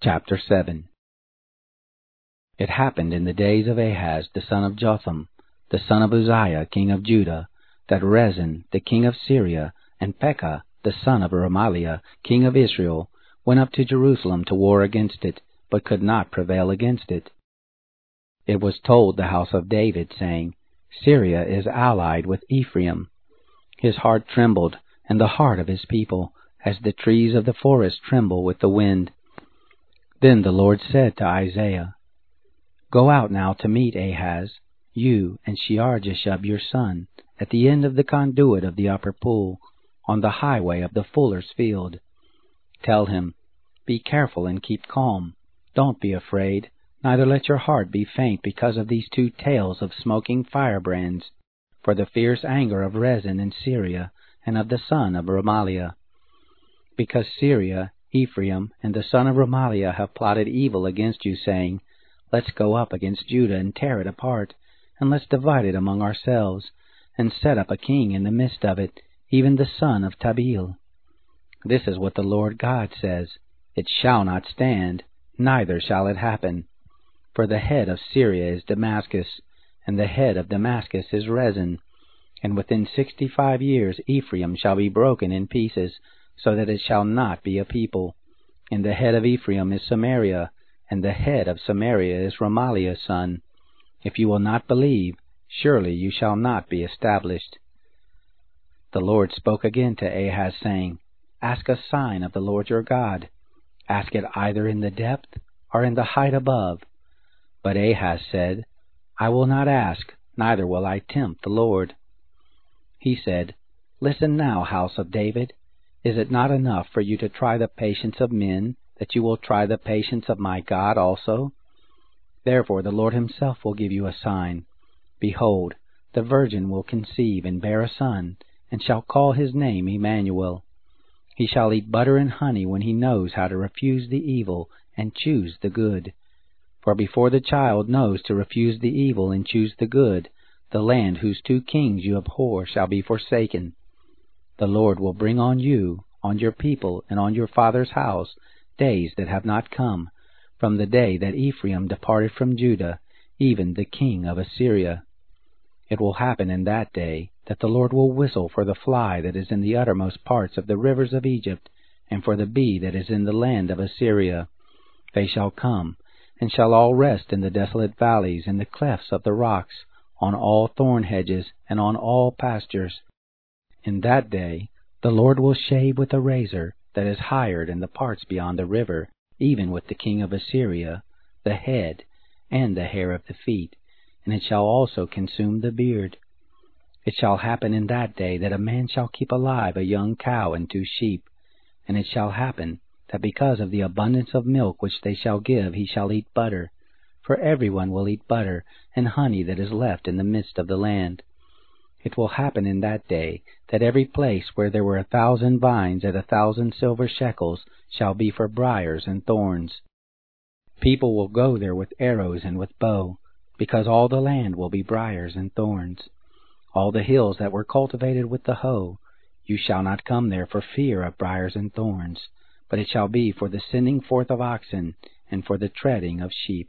Chapter 7 It happened in the days of Ahaz the son of Jotham, the son of Uzziah king of Judah, that Rezin the king of Syria and Pekah the son of Remaliah king of Israel went up to Jerusalem to war against it, but could not prevail against it. It was told the house of David, saying, Syria is allied with Ephraim. His heart trembled, and the heart of his people, as the trees of the forest tremble with the wind. Then the Lord said to Isaiah, Go out now to meet Ahaz, you and Shear-jashub your son, at the end of the conduit of the upper pool, on the highway of the fuller's field. Tell him, Be careful and keep calm. Don't be afraid, neither let your heart be faint because of these two tails of smoking firebrands, for the fierce anger of Rezin in Syria and of the son of Remaliah. Because Syria Ephraim and the son of Remaliah have plotted evil against you, saying, Let's go up against Judah and tear it apart, and let's divide it among ourselves, and set up a king in the midst of it, even the son of Tabeel. This is what the Lord God says, It shall not stand, neither shall it happen. For the head of Syria is Damascus, and the head of Damascus is Rezin. And within sixty-five years Ephraim shall be broken in pieces, so that it shall not be a people. And the head of Ephraim is Samaria, and the head of Samaria is Remaliah's son. If you will not believe, surely you shall not be established. The Lord spoke again to Ahaz, saying, Ask a sign of the Lord your God. Ask it either in the depth or in the height above. But Ahaz said, I will not ask, neither will I tempt the Lord. He said, Listen now, house of David. Is it not enough for you to try the patience of men, that you will try the patience of my God also? Therefore the Lord himself will give you a sign. Behold, the virgin will conceive and bear a son, and shall call his name Immanuel. He shall eat butter and honey when he knows how to refuse the evil and choose the good. For before the child knows to refuse the evil and choose the good, the land whose two kings you abhor shall be forsaken. The Lord will bring on you, on your people, and on your father's house, days that have not come, from the day that Ephraim departed from Judah, even the king of Assyria. It will happen in that day that the Lord will whistle for the fly that is in the uttermost parts of the rivers of Egypt, and for the bee that is in the land of Assyria. They shall come, and shall all rest in the desolate valleys, in the clefts of the rocks, on all thorn hedges, and on all pastures. In that day the Lord will shave with a razor that is hired in the parts beyond the river, even with the king of Assyria, the head, and the hair of the feet, and it shall also consume the beard. It shall happen in that day that a man shall keep alive a young cow and two sheep, and it shall happen that because of the abundance of milk which they shall give he shall eat butter, for every one will eat butter and honey that is left in the midst of the land. It will happen in that day that every place where there were a thousand vines at a thousand silver shekels shall be for briers and thorns. People will go there with arrows and with bow, because all the land will be briers and thorns. All the hills that were cultivated with the hoe, you shall not come there for fear of briers and thorns, but it shall be for the sending forth of oxen and for the treading of sheep.